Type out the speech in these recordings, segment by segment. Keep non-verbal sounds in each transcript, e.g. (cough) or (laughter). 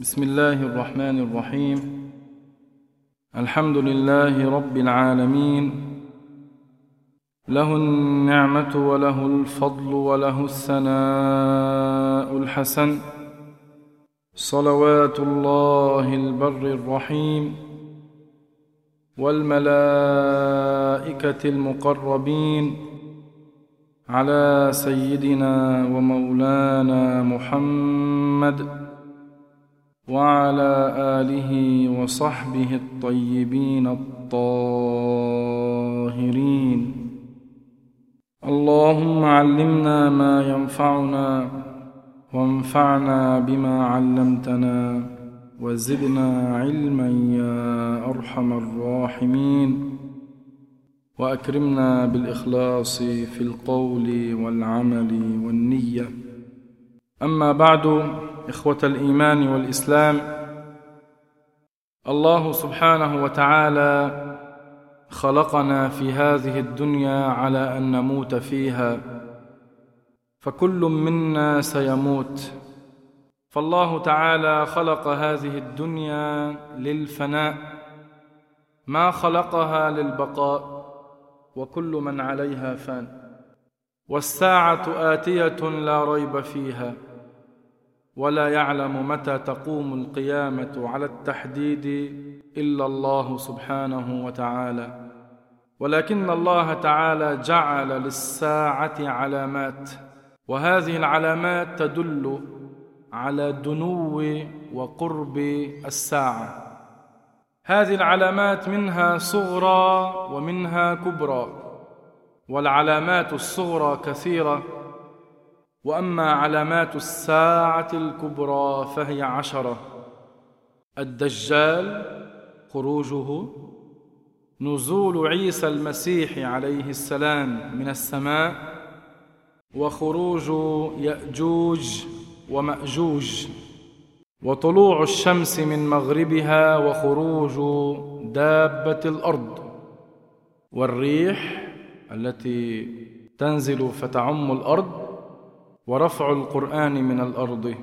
بسم الله الرحمن الرحيم. الحمد لله رب العالمين. له النعمة وله الفضل وله الثناء الحسن. صلوات الله البر الرحيم. والملائكة المقربين. على سيدنا ومولانا محمد. وعلى آله وصحبه الطيبين الطاهرين. اللهم علمنا ما ينفعنا وانفعنا بما علمتنا وزدنا علما يا أرحم الراحمين. وأكرمنا بالإخلاص في القول والعمل والنية. أما بعد إخوة الإيمان والإسلام. الله سبحانه وتعالى خلقنا في هذه الدنيا على أن نموت فيها فكل منا سيموت. فالله تعالى خلق هذه الدنيا للفناء ما خلقها للبقاء وكل من عليها فان. والساعة آتية لا ريب فيها. ولا يعلم متى تقوم القيامة على التحديد إلا الله سبحانه وتعالى. ولكن الله تعالى جعل للساعة علامات وهذه العلامات تدل على دنو وقرب الساعة. هذه العلامات منها صغرى ومنها كبرى والعلامات الصغرى كثيرة. وأما علامات الساعة الكبرى فهي عشرة. الدجال خروجه. نزول عيسى المسيح عليه السلام من السماء. وخروج يأجوج ومأجوج. وطلوع الشمس من مغربها وخروج دابة الأرض. والريح التي تنزل فتعم الأرض. ورفع القرآن من الأرض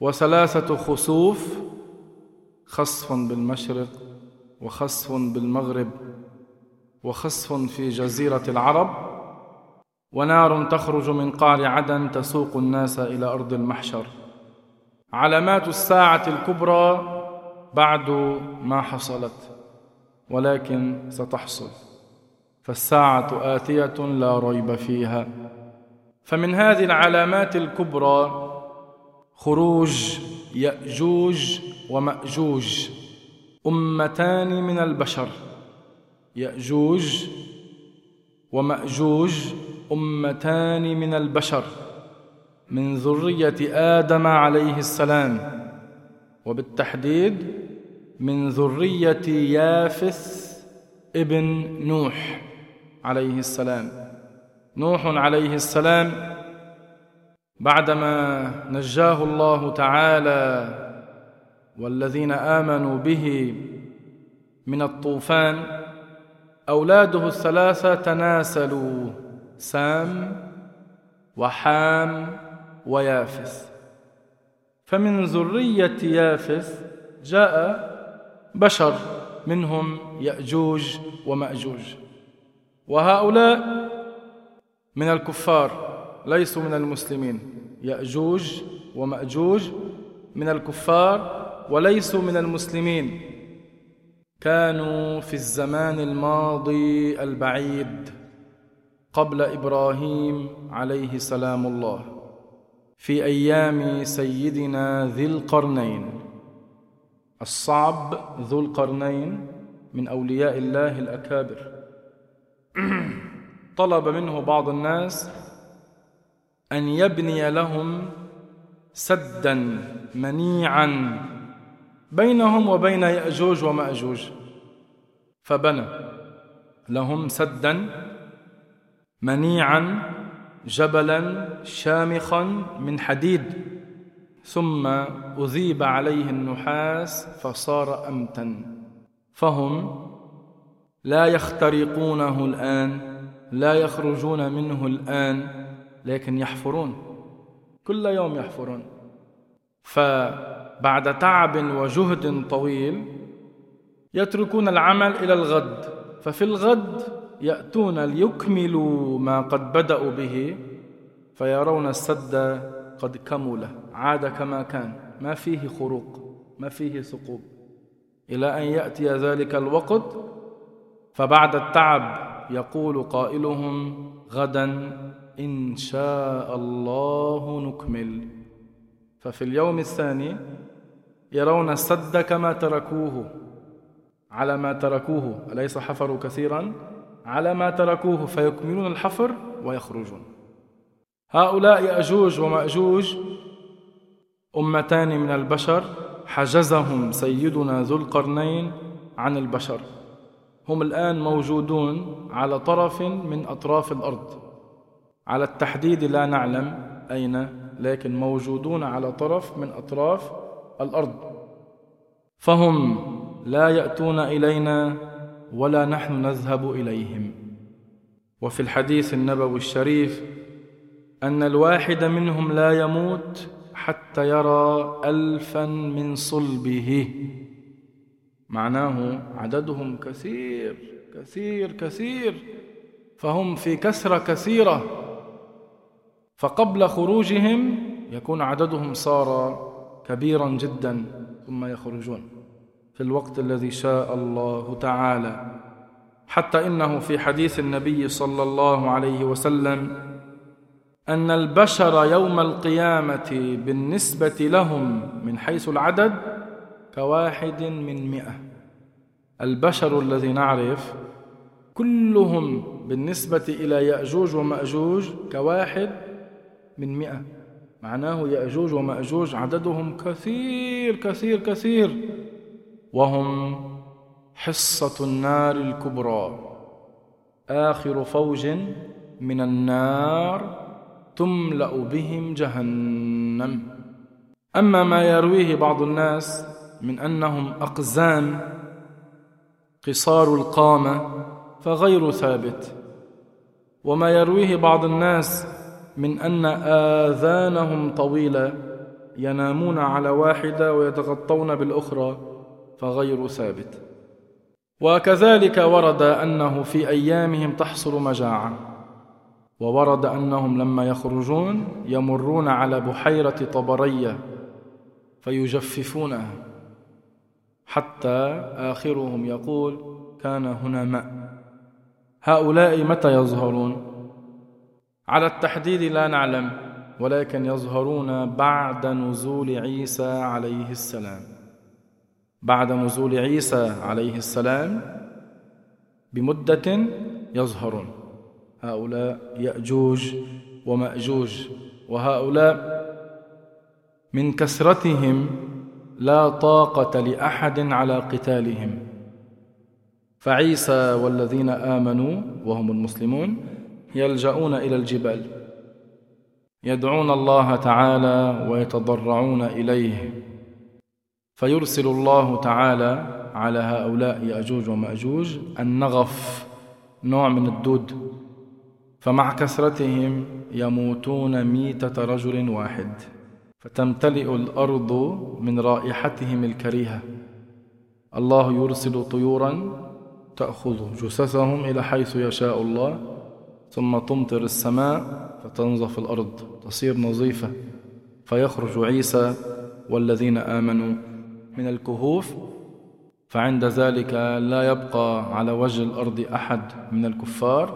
وثلاثة خسوف خسف بالمشرق وخسف بالمغرب وخسف في جزيرة العرب ونار تخرج من قعر عدن تسوق الناس إلى أرض المحشر. علامات الساعة الكبرى بعد ما حصلت ولكن ستحصل. فالساعة آتية لا ريب فيها. فمن هذه العلامات الكبرى خروج يأجوج ومأجوج أمتان من البشر يأجوج ومأجوج أمتان من البشر من ذرية آدم عليه السلام وبالتحديد من ذرية يافث ابن نوح عليه السلام. نوح عليه السلام بعدما نجاه الله تعالى والذين آمنوا به من الطوفان أولاده الثلاثة تناسلوا سام وحام ويافث. فمن ذرية يافث جاء بشر منهم يأجوج ومأجوج. وهؤلاء من الكفار ليسوا من المسلمين. يأجوج ومأجوج من الكفار وليسوا من المسلمين. كانوا في الزمان الماضي البعيد قبل إبراهيم عليه سلام الله. في أيام سيدنا ذي القرنين. الصعب ذو القرنين من أولياء الله الأكابر. (clears throat) طلب منه بعض الناس أن يبني لهم سدا منيعا بينهم وبين يأجوج ومأجوج. فبنى لهم سدا منيعا جبلا شامخا من حديد. ثم أذيب عليه النحاس فصار امتا. فهم لا يخترقونه الآن. لا يخرجون منه الآن لكن يحفرون. كل يوم يحفرون. بعد تعب وجهد طويل يتركون العمل إلى الغد. ففي الغد يأتون ليكملوا ما قد بدأوا به فيرون السد قد كمل. عاد كما كان. ما فيه خروق ما فيه ثقوب إلى أن يأتي ذلك الوقت فبعد التعب يقول قائلهم غدا إن شاء الله نكمل. ففي اليوم الثاني يرون السد كما تركوه على ما تركوه أليس حفروا كثيرا؟ على ما تركوه فيكملون الحفر ويخرجون. هؤلاء يأجوج ومأجوج أمتان من البشر حجزهم سيدنا ذو القرنين عن البشر. هم الآن موجودون على طرف من أطراف الأرض. على التحديد لا نعلم أين لكن موجودون على طرف من أطراف الأرض. فهم لا يأتون إلينا ولا نحن نذهب إليهم. وفي الحديث النبوي الشريف أن الواحد منهم لا يموت حتى يرى ألفا من صلبه. معناه عددهم كثير كثير كثير فهم في كثرة كثيرة. فقبل خروجهم يكون عددهم صار كبيرا جدا ثم يخرجون في الوقت الذي شاء الله تعالى. حتى إنه في حديث النبي صلى الله عليه وسلم أن البشر يوم القيامة بالنسبة لهم من حيث العدد كواحد من مئة. البشر الذي نعرف كلهم بالنسبة إلى يأجوج ومأجوج كواحد من مئة. معناه يأجوج ومأجوج عددهم كثير كثير كثير. وهم حصة النار الكبرى. آخر فوج من النار تملأ بهم جهنم. أما ما يرويه بعض الناس من أنهم أقزام قصار القامة فغير ثابت. وما يرويه بعض الناس من أن آذانهم طويلة ينامون على واحدة ويتغطون بالأخرى فغير ثابت. وكذلك ورد أنه في أيامهم تحصل مجاعة. وورد أنهم لما يخرجون يمرون على بحيرة طبرية فيجففونها. حتى آخرهم يقول كان هنا ماء. هؤلاء متى يظهرون؟ على التحديد لا نعلم ولكن يظهرون بعد نزول عيسى عليه السلام. بعد نزول عيسى عليه السلام بمدة يظهرون. هؤلاء يأجوج ومأجوج وهؤلاء من كثرتهم لا طاقة لأحد على قتالهم. فعيسى والذين آمنوا وهم المسلمون يلجؤون إلى الجبال. يدعون الله تعالى ويتضرعون إليه. فيرسل الله تعالى على هؤلاء يأجوج ومأجوج النغف نوع من الدود. فمع كثرتهم يموتون ميتة رجل واحد. فتمتلئ الأرض من رائحتهم الكريهة. الله يرسل طيورا تأخذ جثثهم إلى حيث يشاء الله ثم تمطر السماء فتنظف الأرض تصير نظيفة. فيخرج عيسى والذين آمنوا من الكهوف فعند ذلك لا يبقى على وجه الأرض أحد من الكفار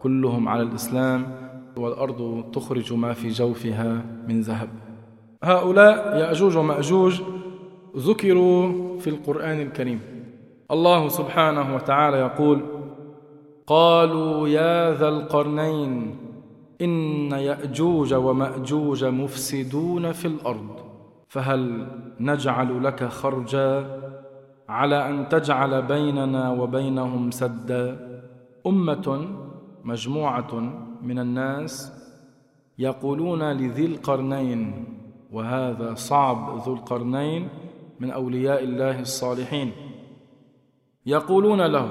كلهم على الإسلام والأرض تخرج ما في جوفها من ذهب. هؤلاء يأجوج ومأجوج ذكروا في القرآن الكريم. الله سبحانه وتعالى يقول قالوا يا ذا القرنين إن يأجوج ومأجوج مفسدون في الأرض فهل نجعل لك خرجا على أن تجعل بيننا وبينهم سدا؟ أمة مجموعة من الناس يقولون لذي القرنين وهذا صعب ذو القرنين من أولياء الله الصالحين. يقولون له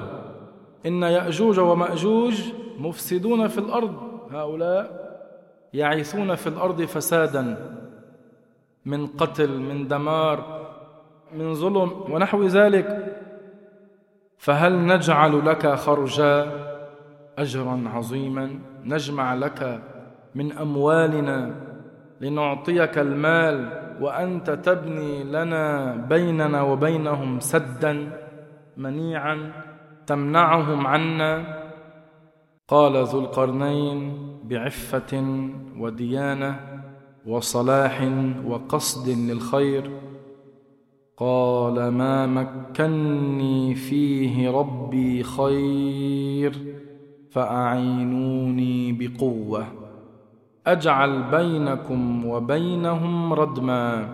إن يأجوج ومأجوج مفسدون في الأرض هؤلاء يعيثون في الأرض فسادا من قتل من دمار من ظلم ونحو ذلك. فهل نجعل لك خرجا أجرا عظيما؟ نجمع لك من أموالنا لنعطيك المال وأنت تبني لنا بيننا وبينهم سدا منيعا تمنعهم عنا. قال ذو القرنين بعفة وديانة وصلاح وقصد للخير. قال ما مكني فيه ربي خير فأعينوني بقوة. أجعل بينكم وبينهم ردما.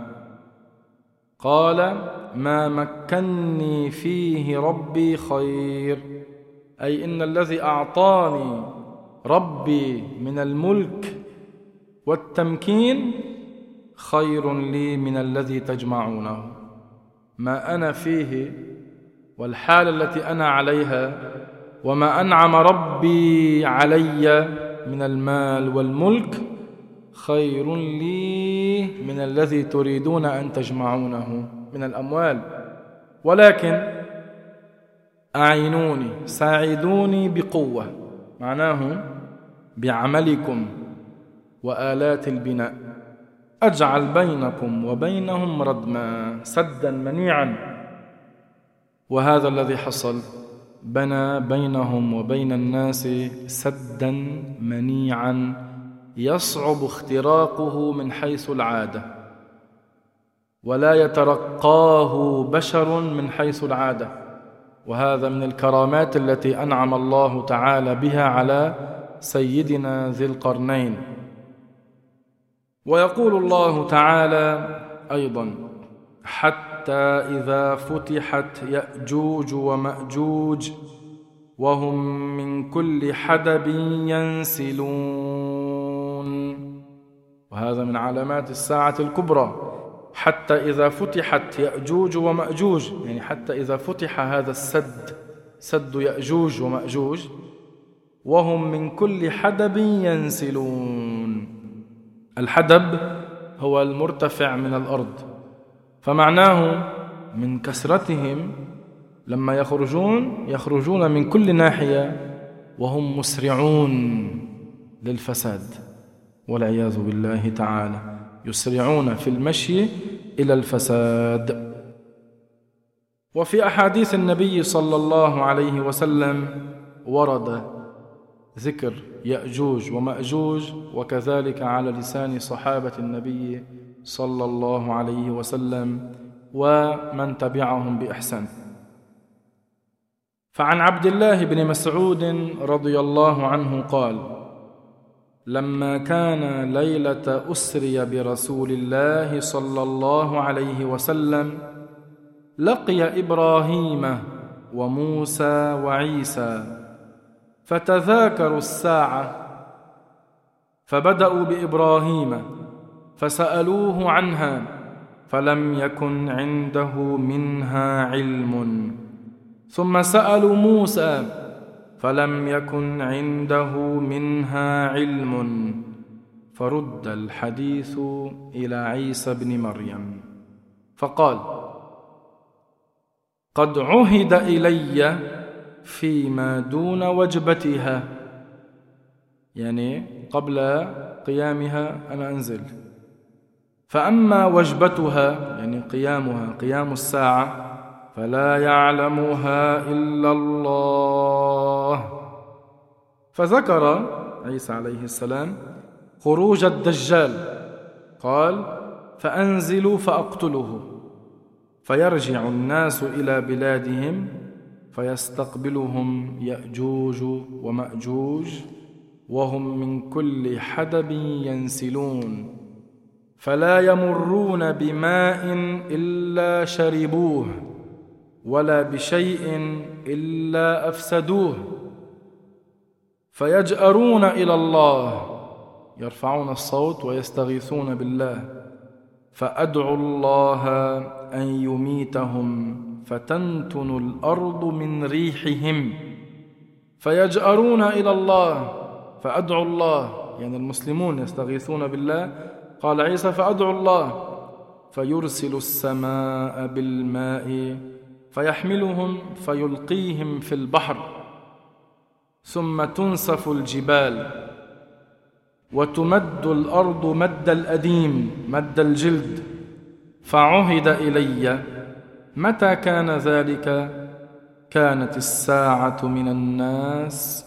قال ما مكني فيه ربي خير أي إن الذي أعطاني ربي من الملك والتمكين خير لي من الذي تجمعونه. ما أنا فيه والحال التي أنا عليها وما أنعم ربي علي من المال والملك خير لي من الذي تريدون أن تجمعونه من الأموال. ولكن أعينوني ساعدوني بقوة معناه بعملكم وآلات البناء. أجعل بينكم وبينهم ردما سدا منيعا. وهذا الذي حصل. بنى بينهم وبين الناس سدا منيعا يصعب اختراقه من حيث العادة. ولا يترقاه بشر من حيث العادة. وهذا من الكرامات التي أنعم الله تعالى بها على سيدنا ذي القرنين. ويقول الله تعالى أيضا حتى إذا فتحت يأجوج ومأجوج وهم من كل حدب ينسلون. وهذا من علامات الساعة الكبرى. حتى إذا فتحت يأجوج ومأجوج يعني حتى إذا فتح هذا السد سد يأجوج ومأجوج وهم من كل حدب ينسلون. الحدب هو المرتفع من الأرض. فمعناه من كثرتهم لما يخرجون يخرجون من كل ناحية وهم مسرعون للفساد. والعياذ بالله تعالى يسرعون في المشي إلى الفساد. وفي أحاديث النبي صلى الله عليه وسلم ورد ذكر يأجوج ومأجوج وكذلك على لسان صحابة النبي صلى الله عليه وسلم ومن تبعهم بإحسان. فعن عبد الله بن مسعود رضي الله عنه قال لما كان ليلة أسري برسول الله صلى الله عليه وسلم لقي إبراهيم وموسى وعيسى فتذاكروا الساعة فبدأوا بإبراهيم فسألوه عنها فلم يكن عنده منها علم. ثم سألوا موسى فلم يكن عنده منها علم. فرد الحديث إلى عيسى بن مريم فقال قد عهد إلي فيما دون وجبتها. يعني قبل قيامها أنا أنزل. فأما وجبتها يعني قيامها قيام الساعة فلا يعلمها إلا الله. فذكر عيسى عليه السلام خروج الدجال قال فأنزلوا فاقتله فيرجع الناس إلى بلادهم فيستقبلهم يأجوج ومأجوج وهم من كل حدب ينسلون. فلا يمرون بماء إلا شربوه ولا بشيء إلا أفسدوه. فيجأرون إلى الله يرفعون الصوت ويستغيثون بالله. فأدعو الله أن يميتهم فتنتن الأرض من ريحهم. فيجأرون إلى الله فأدعو الله يعني المسلمون يستغيثون بالله قال عيسى فأدعو الله فيرسل السماء بالماء فيحملهم فيلقيهم في البحر ثم تنسف الجبال وتمد الأرض مد الأديم مد الجلد. فعهد إلي متى كان ذلك؟ كانت الساعة من الناس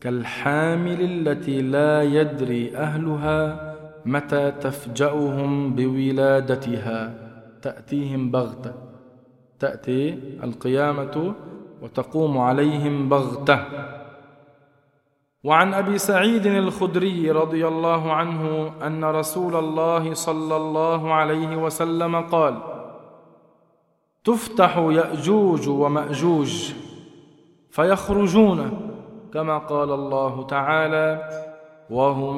كالحامل التي لا يدري أهلها. متى تفجأهم بولادتها؟ تأتيهم بغتة. تأتي القيامة وتقوم عليهم بغتة. وعن أبي سعيد الخدري رضي الله عنه أن رسول الله صلى الله عليه وسلم قال تفتح يأجوج ومأجوج فيخرجون كما قال الله تعالى وهم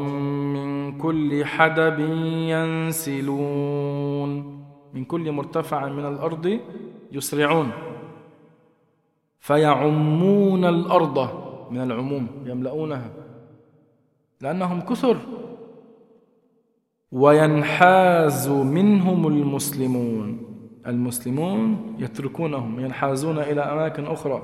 من كل حدب ينسلون. من كل مرتفع من الأرض يسرعون. فيعمون الأرض من العموم يملؤونها لأنهم كثر. وينحاز منهم المسلمون. المسلمون يتركونهم ينحازون إلى أماكن أخرى.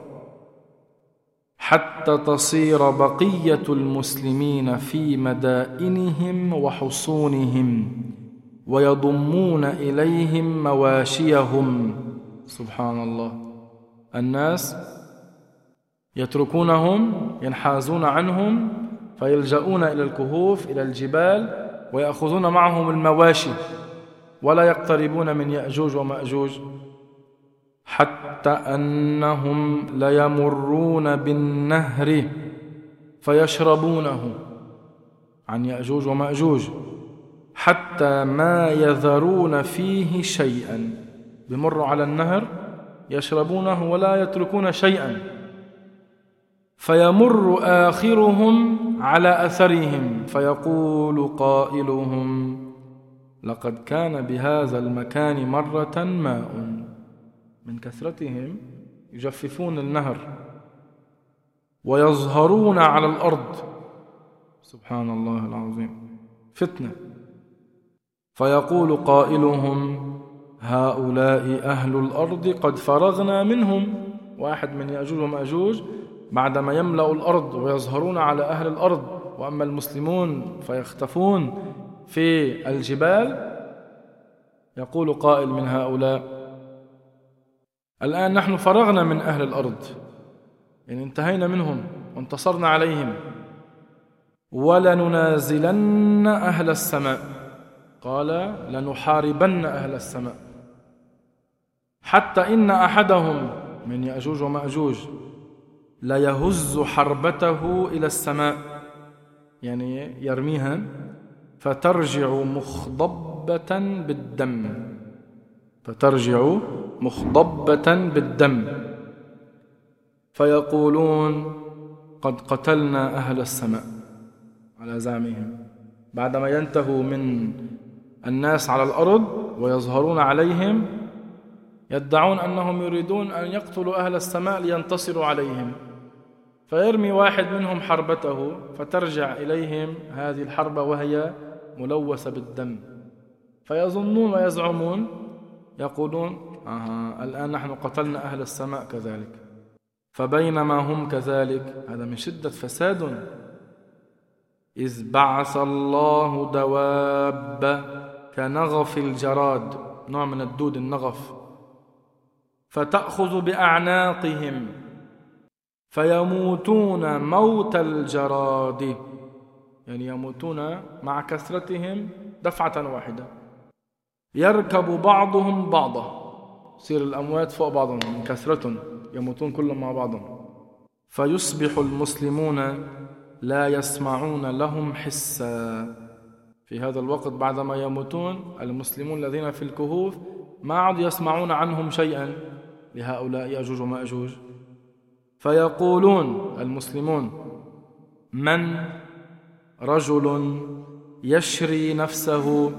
حتى تصير بقية المسلمين في مدائنهم وحصونهم ويضمون إليهم مواشيهم. سبحان الله الناس يتركونهم ينحازون عنهم فيلجؤون إلى الكهوف إلى الجبال ويأخذون معهم المواشي ولا يقتربون من يأجوج ومأجوج. حتى أنهم ليمرون بالنهر فيشربونه عن يأجوج ومأجوج حتى ما يذرون فيه شيئا. بمروا على النهر يشربونه ولا يتركون شيئا. فيمر آخرهم على أثرهم فيقول قائلهم لقد كان بهذا المكان مرة ماء. من كثرتهم يجففون النهر ويظهرون على الأرض. سبحان الله العظيم. فتنة. فيقول قائلهم هؤلاء أهل الأرض قد فرغنا منهم. واحد من يأجوج ومأجوج بعدما يملا الأرض ويظهرون على أهل الأرض وأما المسلمون فيختفون في الجبال. يقول قائل من هؤلاء الآن نحن فرغنا من أهل الأرض. يعني انتهينا منهم وانتصرنا عليهم. ولننازلن أهل السماء. قال لنحاربن أهل السماء. حتى إن أحدهم من يأجوج ومأجوج ليهز حربته إلى السماء. يعني يرميها فترجع مخضبة بالدم. فترجع مخضبة بالدم. فيقولون قد قتلنا أهل السماء على زعمهم. بعدما ينتهوا من الناس على الأرض ويظهرون عليهم يدعون أنهم يريدون أن يقتلوا أهل السماء لينتصروا عليهم. فيرمي واحد منهم حربته فترجع إليهم هذه الحربة وهي ملوثة بالدم. فيظنون ويزعمون يقولون آه الآن نحن قتلنا أهل السماء كذلك. فبينما هم كذلك هذا من شدة فساد. إذ بعث الله دواب كنغف الجراد نوع من الدود النغف. فتأخذ بأعناقهم فيموتون موت الجراد. يعني يموتون مع كثرتهم دفعة واحدة. يركب بعضهم بعضا. يصير الأموات فوق بعضهم من كثرة يموتون كلهم مع بعضهم. فيصبح المسلمون لا يسمعون لهم حسا. في هذا الوقت بعدما يموتون المسلمون الذين في الكهوف ما عاد يسمعون عنهم شيئا. لهؤلاء يأجوج ومأجوج فيقولون المسلمون من رجل يشري نفسه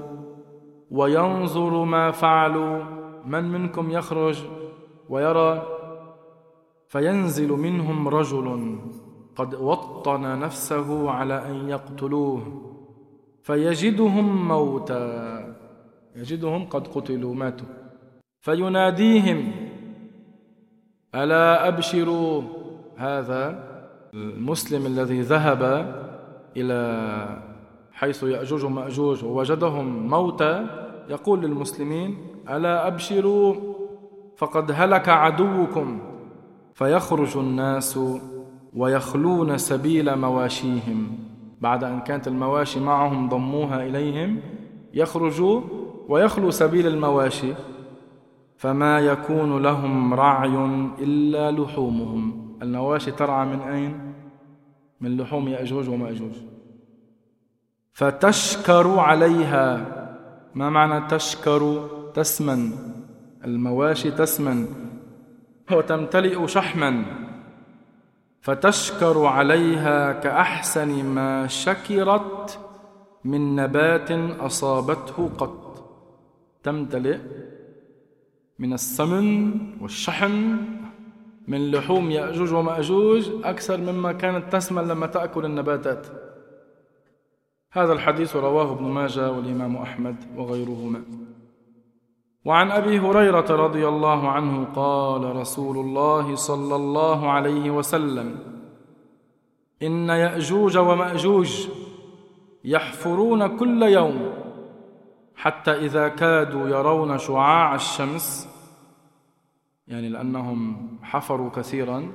وينظر ما فعلوا؟ من منكم يخرج ويرى فينزل منهم رجل قد وطن نفسه على أن يقتلوه فيجدهم موتى. يجدهم قد قتلوا ماتوا. فيناديهم ألا أبشروا هذا المسلم الذي ذهب إلى حيث يأجوج ومأجوج ووجدهم موتى؟ يقول للمسلمين ألا أبشروا؟ فقد هلك عدوكم فيخرج الناس ويخلون سبيل مواشيهم. بعد أن كانت المواشي معهم ضموها إليهم يخرجوا ويخلو سبيل المواشي. فما يكون لهم رعي إلا لحومهم. المواشي ترعى من أين؟ من لحوم يأجوج ومأجوج. فتشكر عليها. ما معنى تشكر تسمن المواشي تسمن وتمتلئ شحما فتشكر عليها كأحسن ما شكرت من نبات أصابته قط. تمتلئ من السمن والشحم من لحوم يأجوج ومأجوج أكثر مما كانت تسمن لما تأكل النباتات. هذا الحديث رواه ابن ماجه والإمام أحمد وغيرهما. وعن أبي هريرة رضي الله عنه قال رسول الله صلى الله عليه وسلم إن يأجوج ومأجوج يحفرون كل يوم حتى إذا كادوا يرون شعاع الشمس يعني لأنهم حفروا كثيرا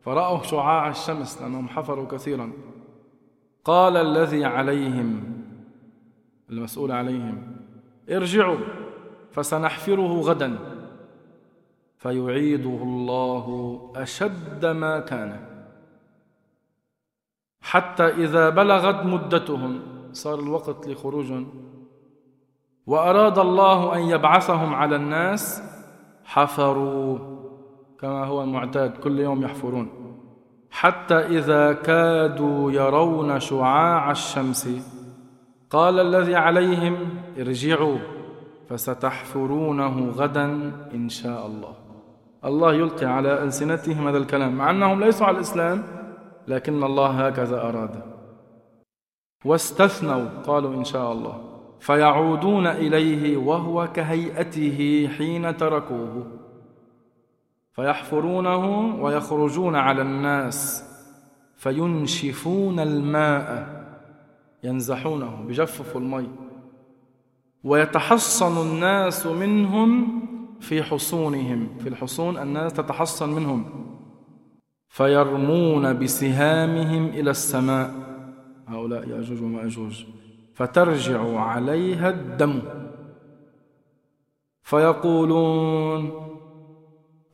فرأوا شعاع الشمس لأنهم حفروا كثيرا. قال الذي عليهم المسؤول عليهم ارجعوا. فسنحفره غدا. فيعيده الله أشد ما كان. حتى إذا بلغت مدتهم صار الوقت لخروجهم وأراد الله أن يبعثهم على الناس حفروا. كما هو المعتاد كل يوم يحفرون. حتى إذا كادوا يرون شعاع الشمس قال الذي عليهم ارجعوا. فستحفرونه غدا إن شاء الله. الله يلقي على ألسنتهم هذا الكلام مع أنهم ليسوا على الإسلام لكن الله هكذا أراد. واستثنوا قالوا إن شاء الله. فيعودون إليه وهو كهيئته حين تركوه. فيحفرونه ويخرجون على الناس. فينشفون الماء ينزحونه بجففوا المي. ويتحصن الناس منهم في حصونهم في الحصون الناس تتحصن منهم. فيرمون بسهامهم إلى السماء. هؤلاء يأجوج وماجوج فترجع عليها الدم. فيقولون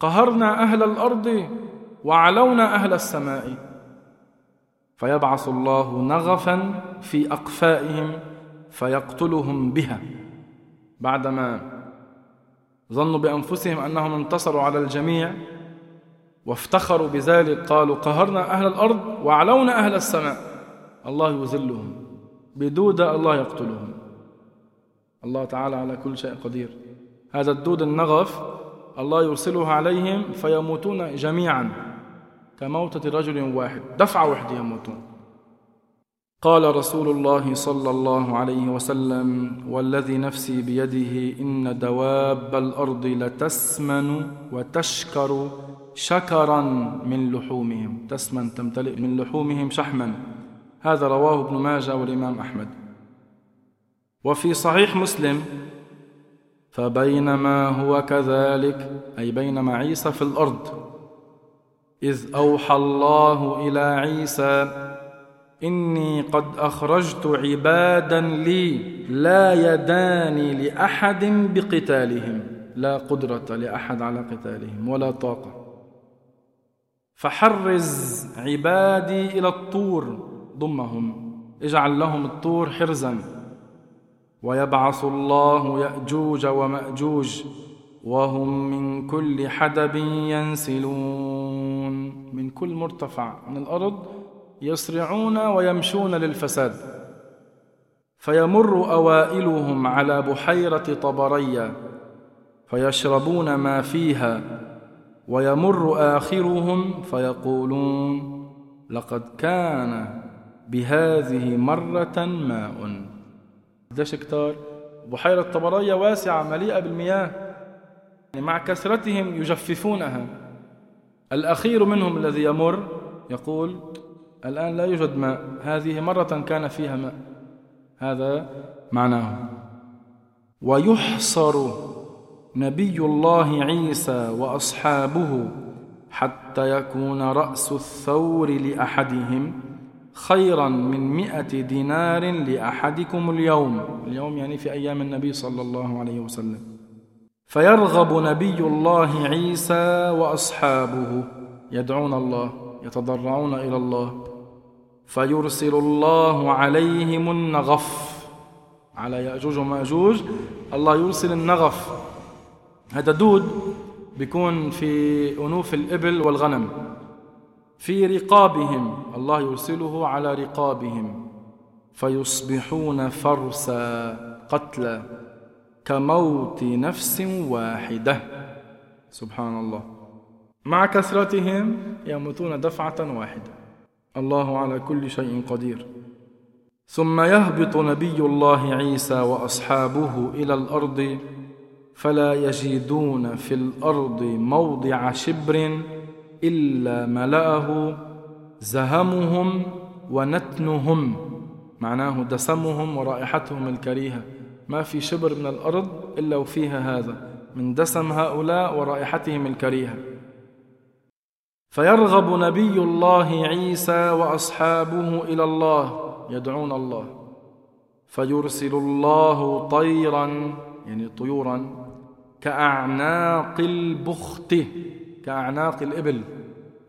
قهرنا أهل الأرض وعلونا أهل السماء. فيبعث الله نغفا في أقفائهم. فيقتلهم بها. بعدما ظنوا بأنفسهم أنهم انتصروا على الجميع وافتخروا بذلك قالوا قهرنا أهل الأرض وعلونا أهل السماء. الله يذلهم. بدودة الله يقتلهم. الله تعالى على كل شيء قدير. هذا الدود النغف الله يرسله عليهم فيموتون جميعا. كموتة رجل واحد. دفعة واحدة يموتون. قال رسول الله صلى الله عليه وسلم والذي نفسي بيده إن دواب الأرض لتسمن وتشكر شكرا من لحومهم. تسمن تمتلئ من لحومهم شحما. هذا رواه ابن ماجه والإمام أحمد. وفي صحيح مسلم فبينما هو كذلك أي بينما عيسى في الأرض إذ أوحى الله إلى عيسى إني قد أخرجت عبادا لي لا يدان لأحد بقتالهم. لا قدرة لأحد على قتالهم ولا طاقة. فحرز عبادي إلى الطور ضمهم. اجعل لهم الطور حرزا. ويبعث الله يأجوج ومأجوج وهم من كل حدب ينسلون. من كل مرتفع من الأرض يسرعون ويمشون للفساد. فيمر أوائلهم على بحيرة طبرية فيشربون ما فيها ويمر آخرهم فيقولون لقد كان بهذه مرة ماء. قديش كتار. بحيرة طبرية واسعة مليئة بالمياه. يعني مع كثرتهم يجففونها. الأخير منهم الذي يمر يقول الآن لا يوجد ماء. هذه مرة كان فيها ماء. هذا معناه. ويحصر نبي الله عيسى وأصحابه حتى يكون رأس الثور لأحدهم خيرا من مئة دينار لأحدكم اليوم. اليوم يعني في أيام النبي صلى الله عليه وسلم. فيرغب نبي الله عيسى وأصحابه. يدعون الله يتضرعون إلى الله. فيرسل الله عليهم النغف. على يأجوج ومأجوج الله يرسل النغف. هذا دود بيكون في أنوف الإبل والغنم. في رقابهم. الله يرسله على رقابهم. فيصبحون فرسا. قتلى كموت نفس واحدة. سبحان الله. مع كثرتهم يموتون دفعة واحدة. الله على كل شيء قدير. ثم يهبط نبي الله عيسى وأصحابه إلى الأرض فلا يجدون في الأرض موضع شبر إلا ملأه زهمهم ونتنهم معناه دسمهم ورائحتهم الكريهة. ما في شبر من الأرض إلا وفيها هذا من دسم هؤلاء ورائحتهم الكريهة. فيرغب نبي الله عيسى وأصحابه إلى الله يدعون الله. فيرسل الله طيرا يعني طيورا كأعناق البخت كأعناق الإبل.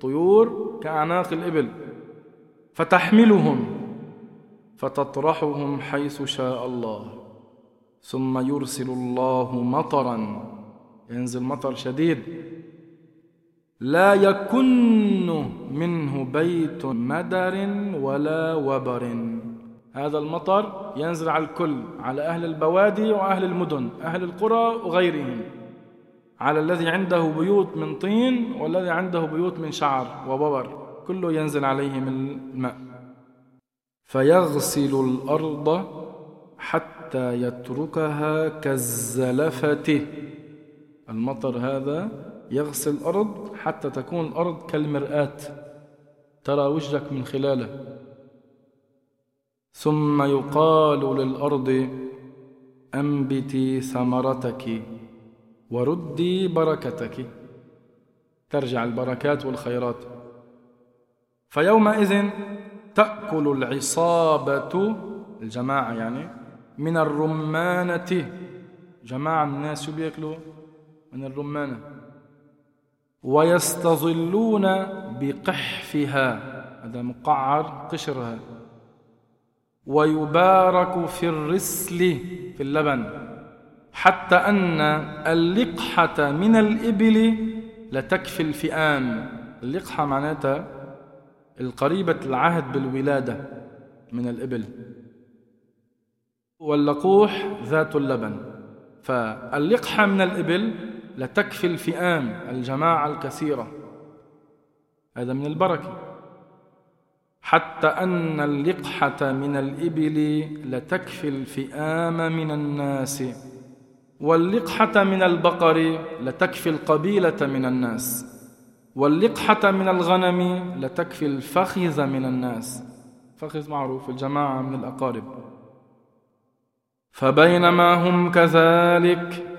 طيور كأعناق الإبل. فتحملهم فتطرحهم حيث شاء الله. ثم يرسل الله مطرا ينزل مطر شديد. لا يكن منه بيت مدر ولا وبر. هذا المطر ينزل على الكل على أهل البوادي وأهل المدن أهل القرى وغيرهم. على الذي عنده بيوت من طين والذي عنده بيوت من شعر وببر كله ينزل عليهم الماء. فيغسل الأرض حتى يتركها كالزلفة. المطر هذا يغسل الأرض حتى تكون الأرض كالمرآة ترى وجهك من خلاله. ثم يقال للأرض أنبتي ثمرتك وردي بركتك. ترجع البركات والخيرات. فيومئذ تأكل العصابة الجماعة يعني من الرمانة. جماعة من الناس شو بياكلوا من الرمانة. ويستظلون بقحفها. هذا مقعر قشرها. ويبارك في الرسل في اللبن حتى أن اللقحة من الإبل لتكفي الفئام. اللقحة معناتها القريبة العهد بالولادة من الإبل. واللقوح ذات اللبن. فاللقحة من الإبل لتكفي الفئام الجماعة الكثيرة. هذا من البركة. حتى أن اللقحة من الإبل لتكفي الفئام من الناس واللقحة من البقر لتكفي القبيلة من الناس واللقحة من الغنم لتكفي الفخذ من الناس. فخذ معروف الجماعة من الأقارب. فبينما هم كذلك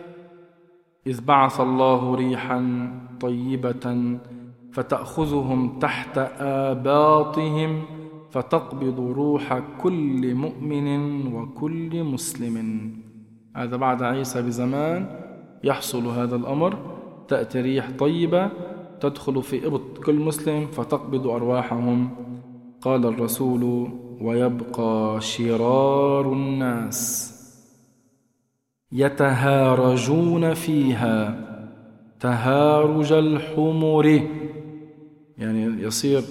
إذ بعث الله ريحا طيبة فتأخذهم تحت آباطهم فتقبض روح كل مؤمن وكل مسلم. هذا بعد عيسى بزمان يحصل هذا الأمر. تأتي ريح طيبة تدخل في إبط كل مسلم فتقبض أرواحهم. قال الرسول ويبقى شرار الناس. يتهارجون فيها. تهارج الحمر. يعني يصير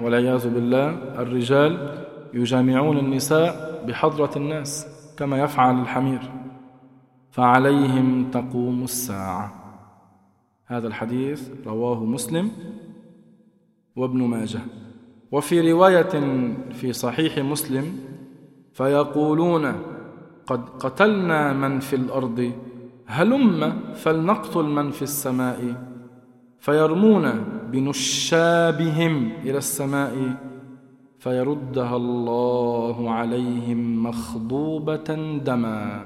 والعياذ بالله الرجال يجامعون النساء بحضرة الناس كما يفعل الحمير. فعليهم تقوم الساعة. هذا الحديث رواه مسلم وابن ماجه. وفي رواية في صحيح مسلم فيقولون قد قتلنا من في الأرض هلم فلنقتل من في السماء. فيرمون بنشابهم إلى السماء فيردها الله عليهم مخضوبة دما.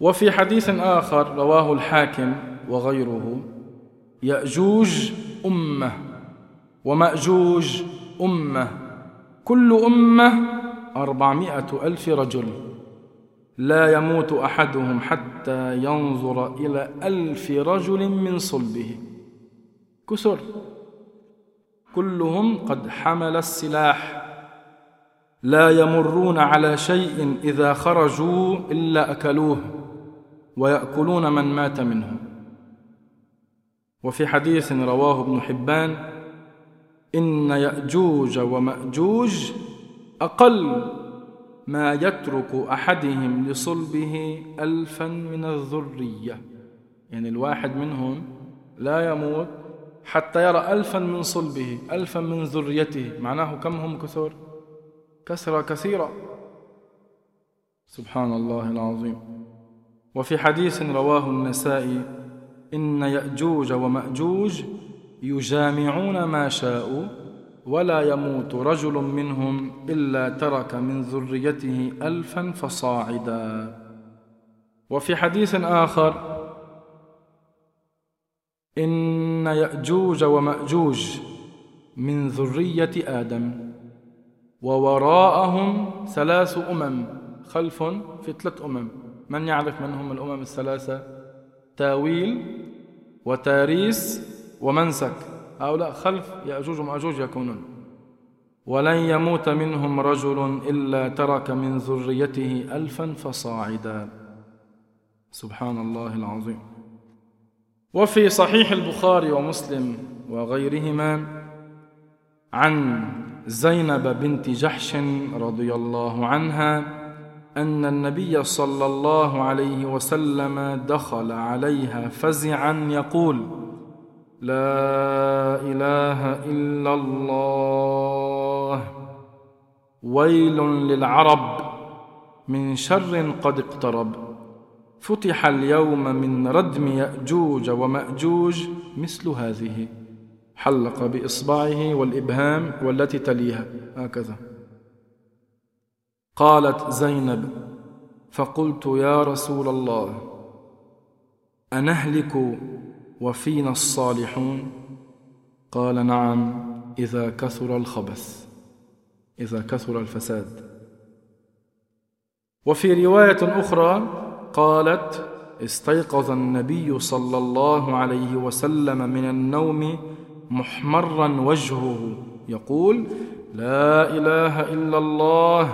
وفي حديث آخر رواه الحاكم وغيره يأجوج أمة ومأجوج أمة. كل أمة أربعمائة ألف رجل. لا يموت أحدهم حتى ينظر إلى ألف رجل من صلبه. كسر. كلهم قد حمل السلاح. لا يمرون على شيء إذا خرجوا إلا أكلوه ويأكلون من مات منهم وفي حديث رواه ابن حبان إن يأجوج ومأجوج أقل ما يترك أحدهم لصلبه ألفا من الذرية. يعني الواحد منهم لا يموت حتى يرى ألفا من صلبه ألفا من ذريته. معناه كم هم كثر؟ كثرة كثيرة. سبحان الله العظيم. وفي حديث رواه النسائي إن يأجوج ومأجوج يجامعون ما شاءوا ولا يموت رجل منهم إلا ترك من ذريته ألفا فصاعدا. وفي حديث آخر إن يأجوج ومأجوج من ذرية آدم ووراءهم ثلاث أمم خلف في ثلاث أمم. من يعرف من هم الأمم الثلاثة؟ تاويل وتاريس ومنسك. هؤلاء خلف يأجوج ومأجوج يكونون. ولن يموت منهم رجل إلا ترك من ذريته ألفا فصاعدا. سبحان الله العظيم. وفي صحيح البخاري ومسلم وغيرهما عن زينب بنت جحش رضي الله عنها أن النبي صلى الله عليه وسلم دخل عليها فزعا يقول لا إله إلا الله. ويل للعرب من شر قد اقترب. فتح اليوم من ردم يأجوج ومأجوج مثل هذه. حلق بإصبعه والإبهام والتي تليها. هكذا. قالت زينب فقلت يا رسول الله أنهلك وفينا الصالحون؟ قال نعم إذا كثر الخبث إذا كثر الفساد. وفي رواية أخرى قالت استيقظ النبي صلى الله عليه وسلم من النوم محمرا وجهه يقول لا إله إلا الله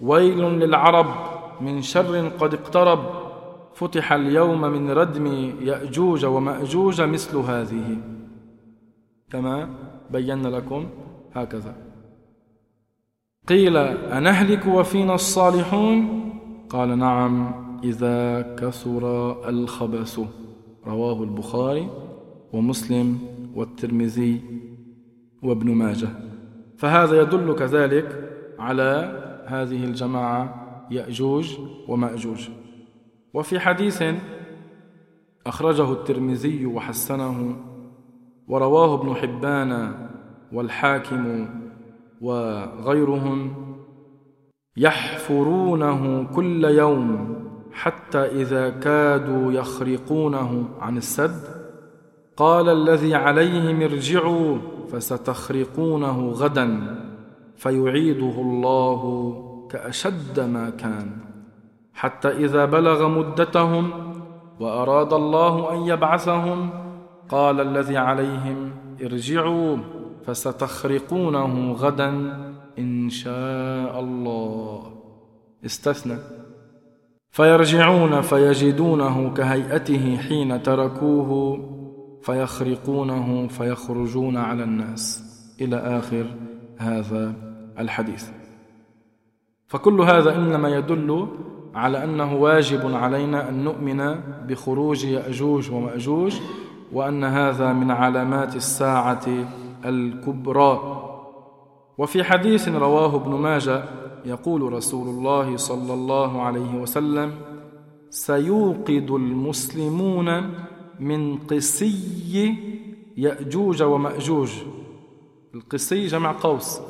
ويل للعرب من شر قد اقترب. فتح اليوم من ردم يأجوج ومأجوج مثل هذه. كما بينا لكم هكذا. قيل أنهلك وفينا الصالحون؟ قال نعم إذا كثر الخبث. رواه البخاري ومسلم والترمذي وابن ماجه. فهذا يدل كذلك على هذه الجماعة يأجوج ومأجوج. وفي حديث أخرجه الترمذي وحسنه ورواه ابن حبان والحاكم وغيرهم يحفرونه كل يوم حتى إذا كادوا يخرقونه عن السد قال الذي عليهم ارجعوا فستخرقونه غدا فيعيده الله كأشد ما كان حتى إذا بلغ مدتهم وأراد الله أن يبعثهم قال الذي عليهم ارجعوا فستخرقونه غدا إن شاء الله. استثنى. فيرجعون فيجدونه كهيئته حين تركوه فيخرقونه فيخرجون على الناس. إلى آخر هذا الحديث. فكل هذا إنما يدل على أنه واجب علينا أن نؤمن بخروج يأجوج ومأجوج وأن هذا من علامات الساعة الكبرى. وفي حديث رواه ابن ماجه يقول رسول الله صلى الله عليه وسلم سيوقد المسلمون من قسي يأجوج ومأجوج. القسي جمع قوس.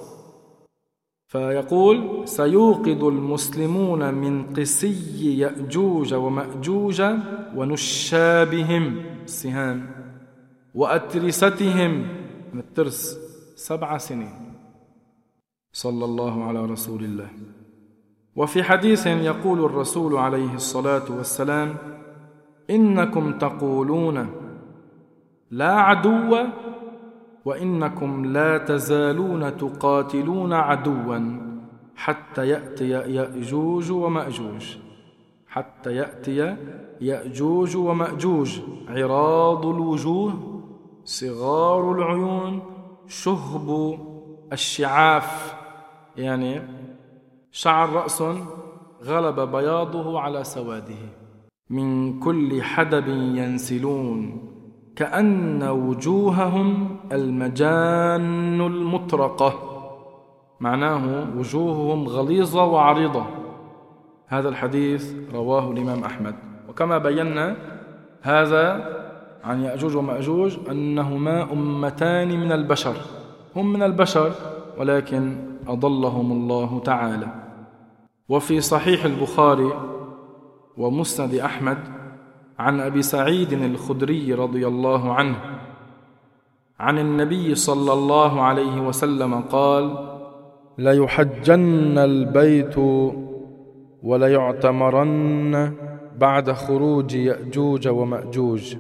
فيقول سيوقد المسلمون من قسي يأجوج ومأجوج ونشابهم السهام وأترستهم من الترس سبع سنين. صلى الله على رسول الله. وفي حديث يقول الرسول عليه الصلاة والسلام إنكم تقولون لا عدو وإنكم لا تزالون تقاتلون عدوا حتى يأتي يأجوج ومأجوج. حتى يأتي يأجوج ومأجوج. عراض الوجوه صغار العيون شهب الشعاف. يعني شعر رأس غلب بياضه على سواده. من كل حدب ينسلون. كأن وجوههم المجان المطرقة. معناه وجوههم غليظة وعريضة. هذا الحديث رواه الإمام أحمد. وكما بينا هذا عن يأجوج ومأجوج أنهما أمتان من البشر. هم من البشر ولكن أضلهم الله تعالى. وفي صحيح البخاري ومسند أحمد عن أبي سعيد الخدري رضي الله عنه عن النبي صلى الله عليه وسلم قال ليحجن البيت وليعتمرن بعد خروج يأجوج ومأجوج.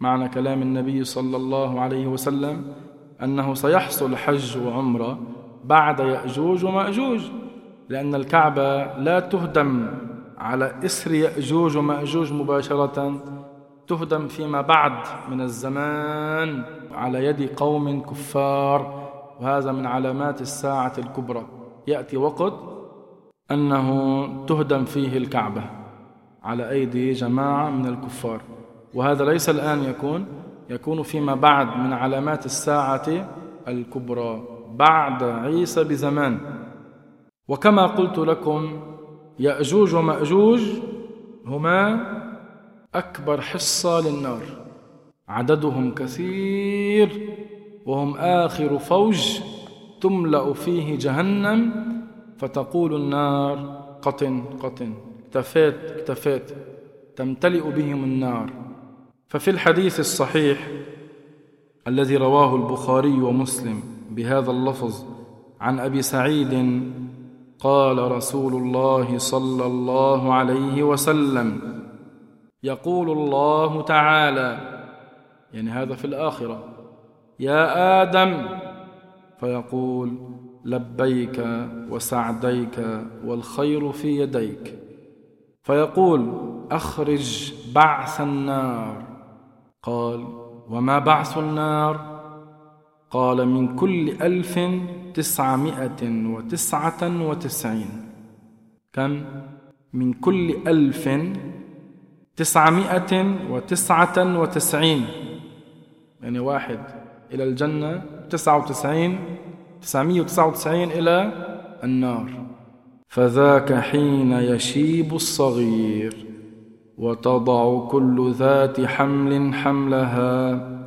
معنى كلام النبي صلى الله عليه وسلم أنه سيحصل حج وعمرة بعد يأجوج ومأجوج لأن الكعبة لا تهدم. على إسر يأجوج ومأجوج مباشرة تهدم فيما بعد من الزمان على يد قوم كفار وهذا من علامات الساعة الكبرى. يأتي وقت أنه تهدم فيه الكعبة على أيدي جماعة من الكفار. وهذا ليس الآن يكون يكون فيما بعد من علامات الساعة الكبرى بعد عيسى بزمان. وكما قلت لكم يأجوج ومأجوج هما أكبر حصة للنار. عددهم كثير وهم آخر فوج تملأ فيه جهنم فتقول النار قط قط. اكتفيت اكتفيت. تمتلئ بهم النار. ففي الحديث الصحيح الذي رواه البخاري ومسلم بهذا اللفظ عن أبي سعيد قال رسول الله صلى الله عليه وسلم يقول الله تعالى يعني هذا في الآخرة يا آدم فيقول لبيك وسعديك والخير في يديك. فيقول أخرج بعث النار. قال وما بعث النار؟ قال من كل ألف تسعمائة وتسعة وتسعين. كم؟ من كل ألف تسعمائة وتسعة وتسعين. يعني واحد إلى الجنة تسعة وتسعين تسعمائة وتسعة وتسعين إلى النار. فذاك حين يشيب الصغير وتضع كل ذات حمل حملها.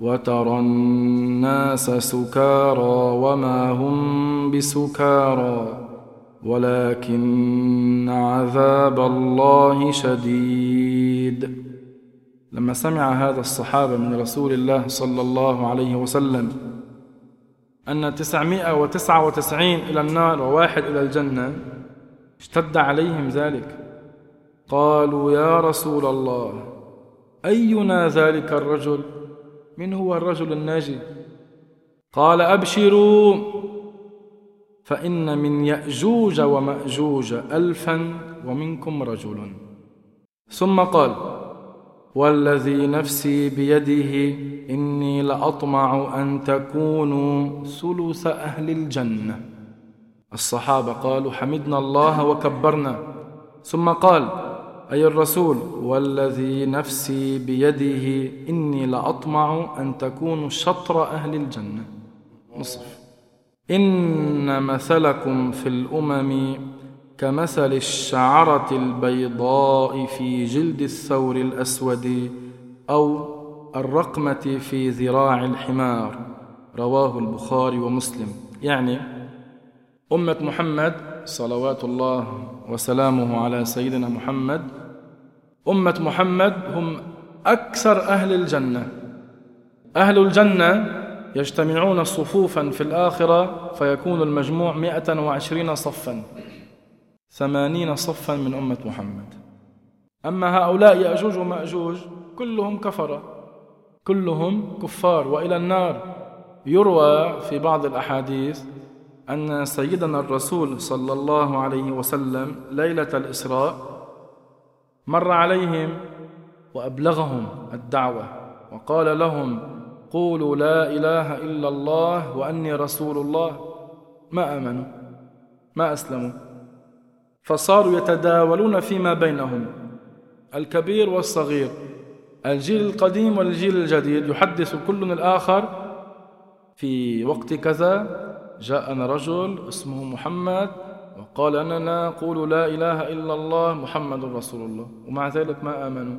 وترى الناس سكارى وما هم بسكارى ولكن عذاب الله شديد. لما سمع هذا الصحابة من رسول الله صلى الله عليه وسلم أن تسعمائة وتسعة وتسعين إلى النار وواحد إلى الجنة اشتد عليهم ذلك. قالوا يا رسول الله أينا ذلك الرجل؟ من هو الرجل الناجي؟ قال أبشروا فإن من يأجوج ومأجوج الفا ومنكم رجل. ثم قال والذي نفسي بيده إني لأطمع أن تكونوا ثلث أهل الجنة. الصحابة قالوا حمدنا الله وكبرنا. ثم قال أي الرسول والذي نفسي بيده إني لأطمع أن تكونوا شطر أهل الجنة. نصف. إن مثلكم في الأمم كمثل الشعرة البيضاء في جلد الثور الأسود أو الرقمة في ذراع الحمار. رواه البخاري ومسلم. يعني أمة محمد صلوات الله وسلامه على سيدنا محمد. أمة محمد هم أكثر أهل الجنة. أهل الجنة يجتمعون صفوفا في الآخرة فيكون المجموع مئة وعشرين صفا ثمانين صفا من أمة محمد. أما هؤلاء يأجوج ومأجوج كلهم كفرة كلهم كفار. وإلى النار يروى في بعض الأحاديث أن سيدنا الرسول صلى الله عليه وسلم ليلة الإسراء مر عليهم وأبلغهم الدعوة وقال لهم قولوا لا إله إلا الله وأني رسول الله. ما آمنوا؟ ما أسلموا؟ فصاروا يتداولون فيما بينهم. الكبير والصغير الجيل القديم والجيل الجديد يحدث كل الآخر في وقت كذا جاءنا رجل اسمه محمد وقال أننا نقول لا إله إلا الله محمد رسول الله. ومع ذلك ما آمنوا؟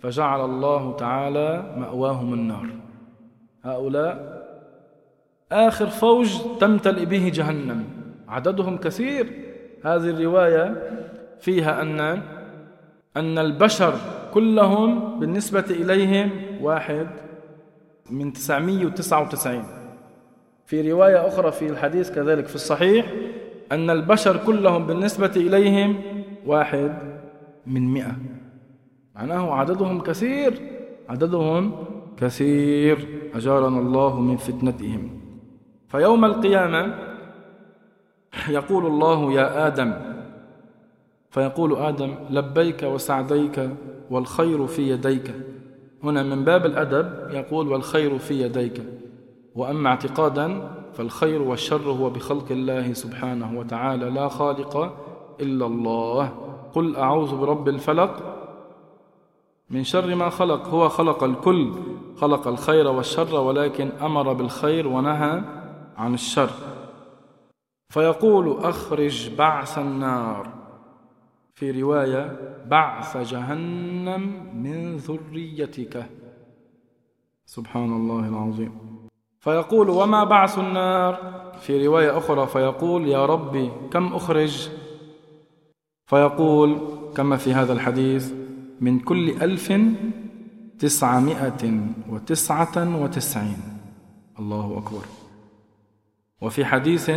فجعل الله تعالى مأواهم النار. هؤلاء آخر فوج تمتلئ به جهنم. عددهم كثير. هذه الرواية فيها أن أن البشر كلهم بالنسبة إليهم واحد من 999 في رواية أخرى في الحديث كذلك في الصحيح أن البشر كلهم بالنسبة إليهم واحد من مئة. معناه عددهم كثير عددهم كثير. أجارنا الله من فتنتهم. فيوم القيامة يقول الله يا آدم فيقول آدم لبيك وسعديك والخير في يديك. هنا من باب الأدب يقول والخير في يديك. وأما اعتقادا فالخير والشر هو بخلق الله سبحانه وتعالى لا خالق إلا الله. قل أعوذ برب الفلق من شر ما خلق. هو خلق الكل خلق الخير والشر ولكن أمر بالخير ونهى عن الشر. فيقول أخرج بعث النار. في رواية بعث جهنم من ذريتك. سبحان الله العظيم. فيقول وما بعث النار. في رواية أخرى فيقول يا ربي كم أخرج؟ فيقول كما في هذا الحديث من كل ألف تسعمائة وتسعة وتسعين. الله أكبر. وفي حديث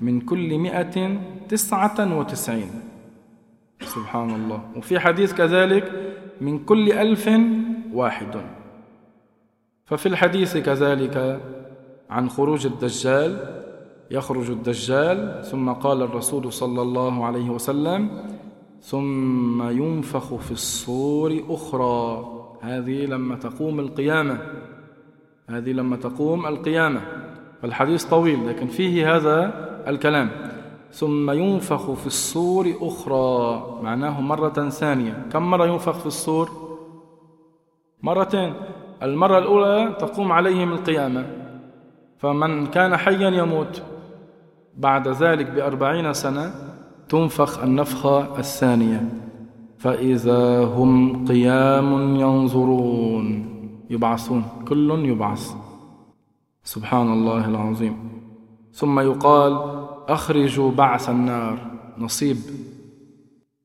من كل مئة تسعة وتسعين. سبحان الله. وفي حديث كذلك من كل ألف واحد. ففي الحديث كذلك عن خروج الدجال يخرج الدجال ثم قال الرسول صلى الله عليه وسلم ثم ينفخ في الصور أخرى. هذه لما تقوم القيامة. هذه لما تقوم القيامة. فالحديث طويل لكن فيه هذا الكلام ثم ينفخ في الصور أخرى. معناه مرة ثانية. كم مرة ينفخ في الصور؟ مرتين. المرة الأولى تقوم عليهم القيامة. فمن كان حيا يموت بعد ذلك بأربعين سنة تنفخ النفخة الثانية. فإذا هم قيام ينظرون. يبعثون. كل يبعث. سبحان الله العظيم. ثم يقال أخرجوا بعث النار. نصيب.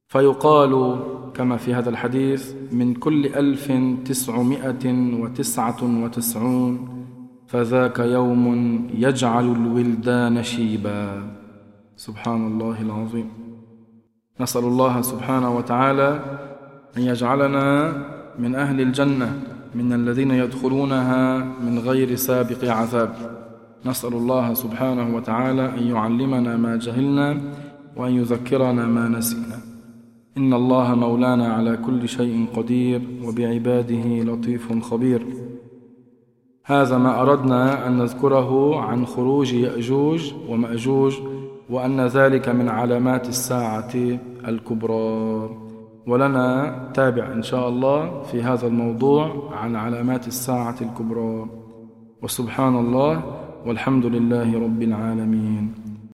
فيقال كما في هذا الحديث من كل ألف تسعمائة وتسعة وتسعون فذاك يوم يجعل الولدان شيبا. سبحان الله العظيم. نسأل الله سبحانه وتعالى أن يجعلنا من أهل الجنة من الذين يدخلونها من غير سابق عذاب. نسأل الله سبحانه وتعالى أن يعلمنا ما جهلنا وأن يذكرنا ما نسينا. إن الله مولانا على كل شيء قدير وبعباده لطيف خبير. هذا ما أردنا أن نذكره عن خروج يأجوج ومأجوج وأن ذلك من علامات الساعة الكبرى. ولنا تابع إن شاء الله في هذا الموضوع عن علامات الساعة الكبرى. وسبحان الله والحمد لله رب العالمين.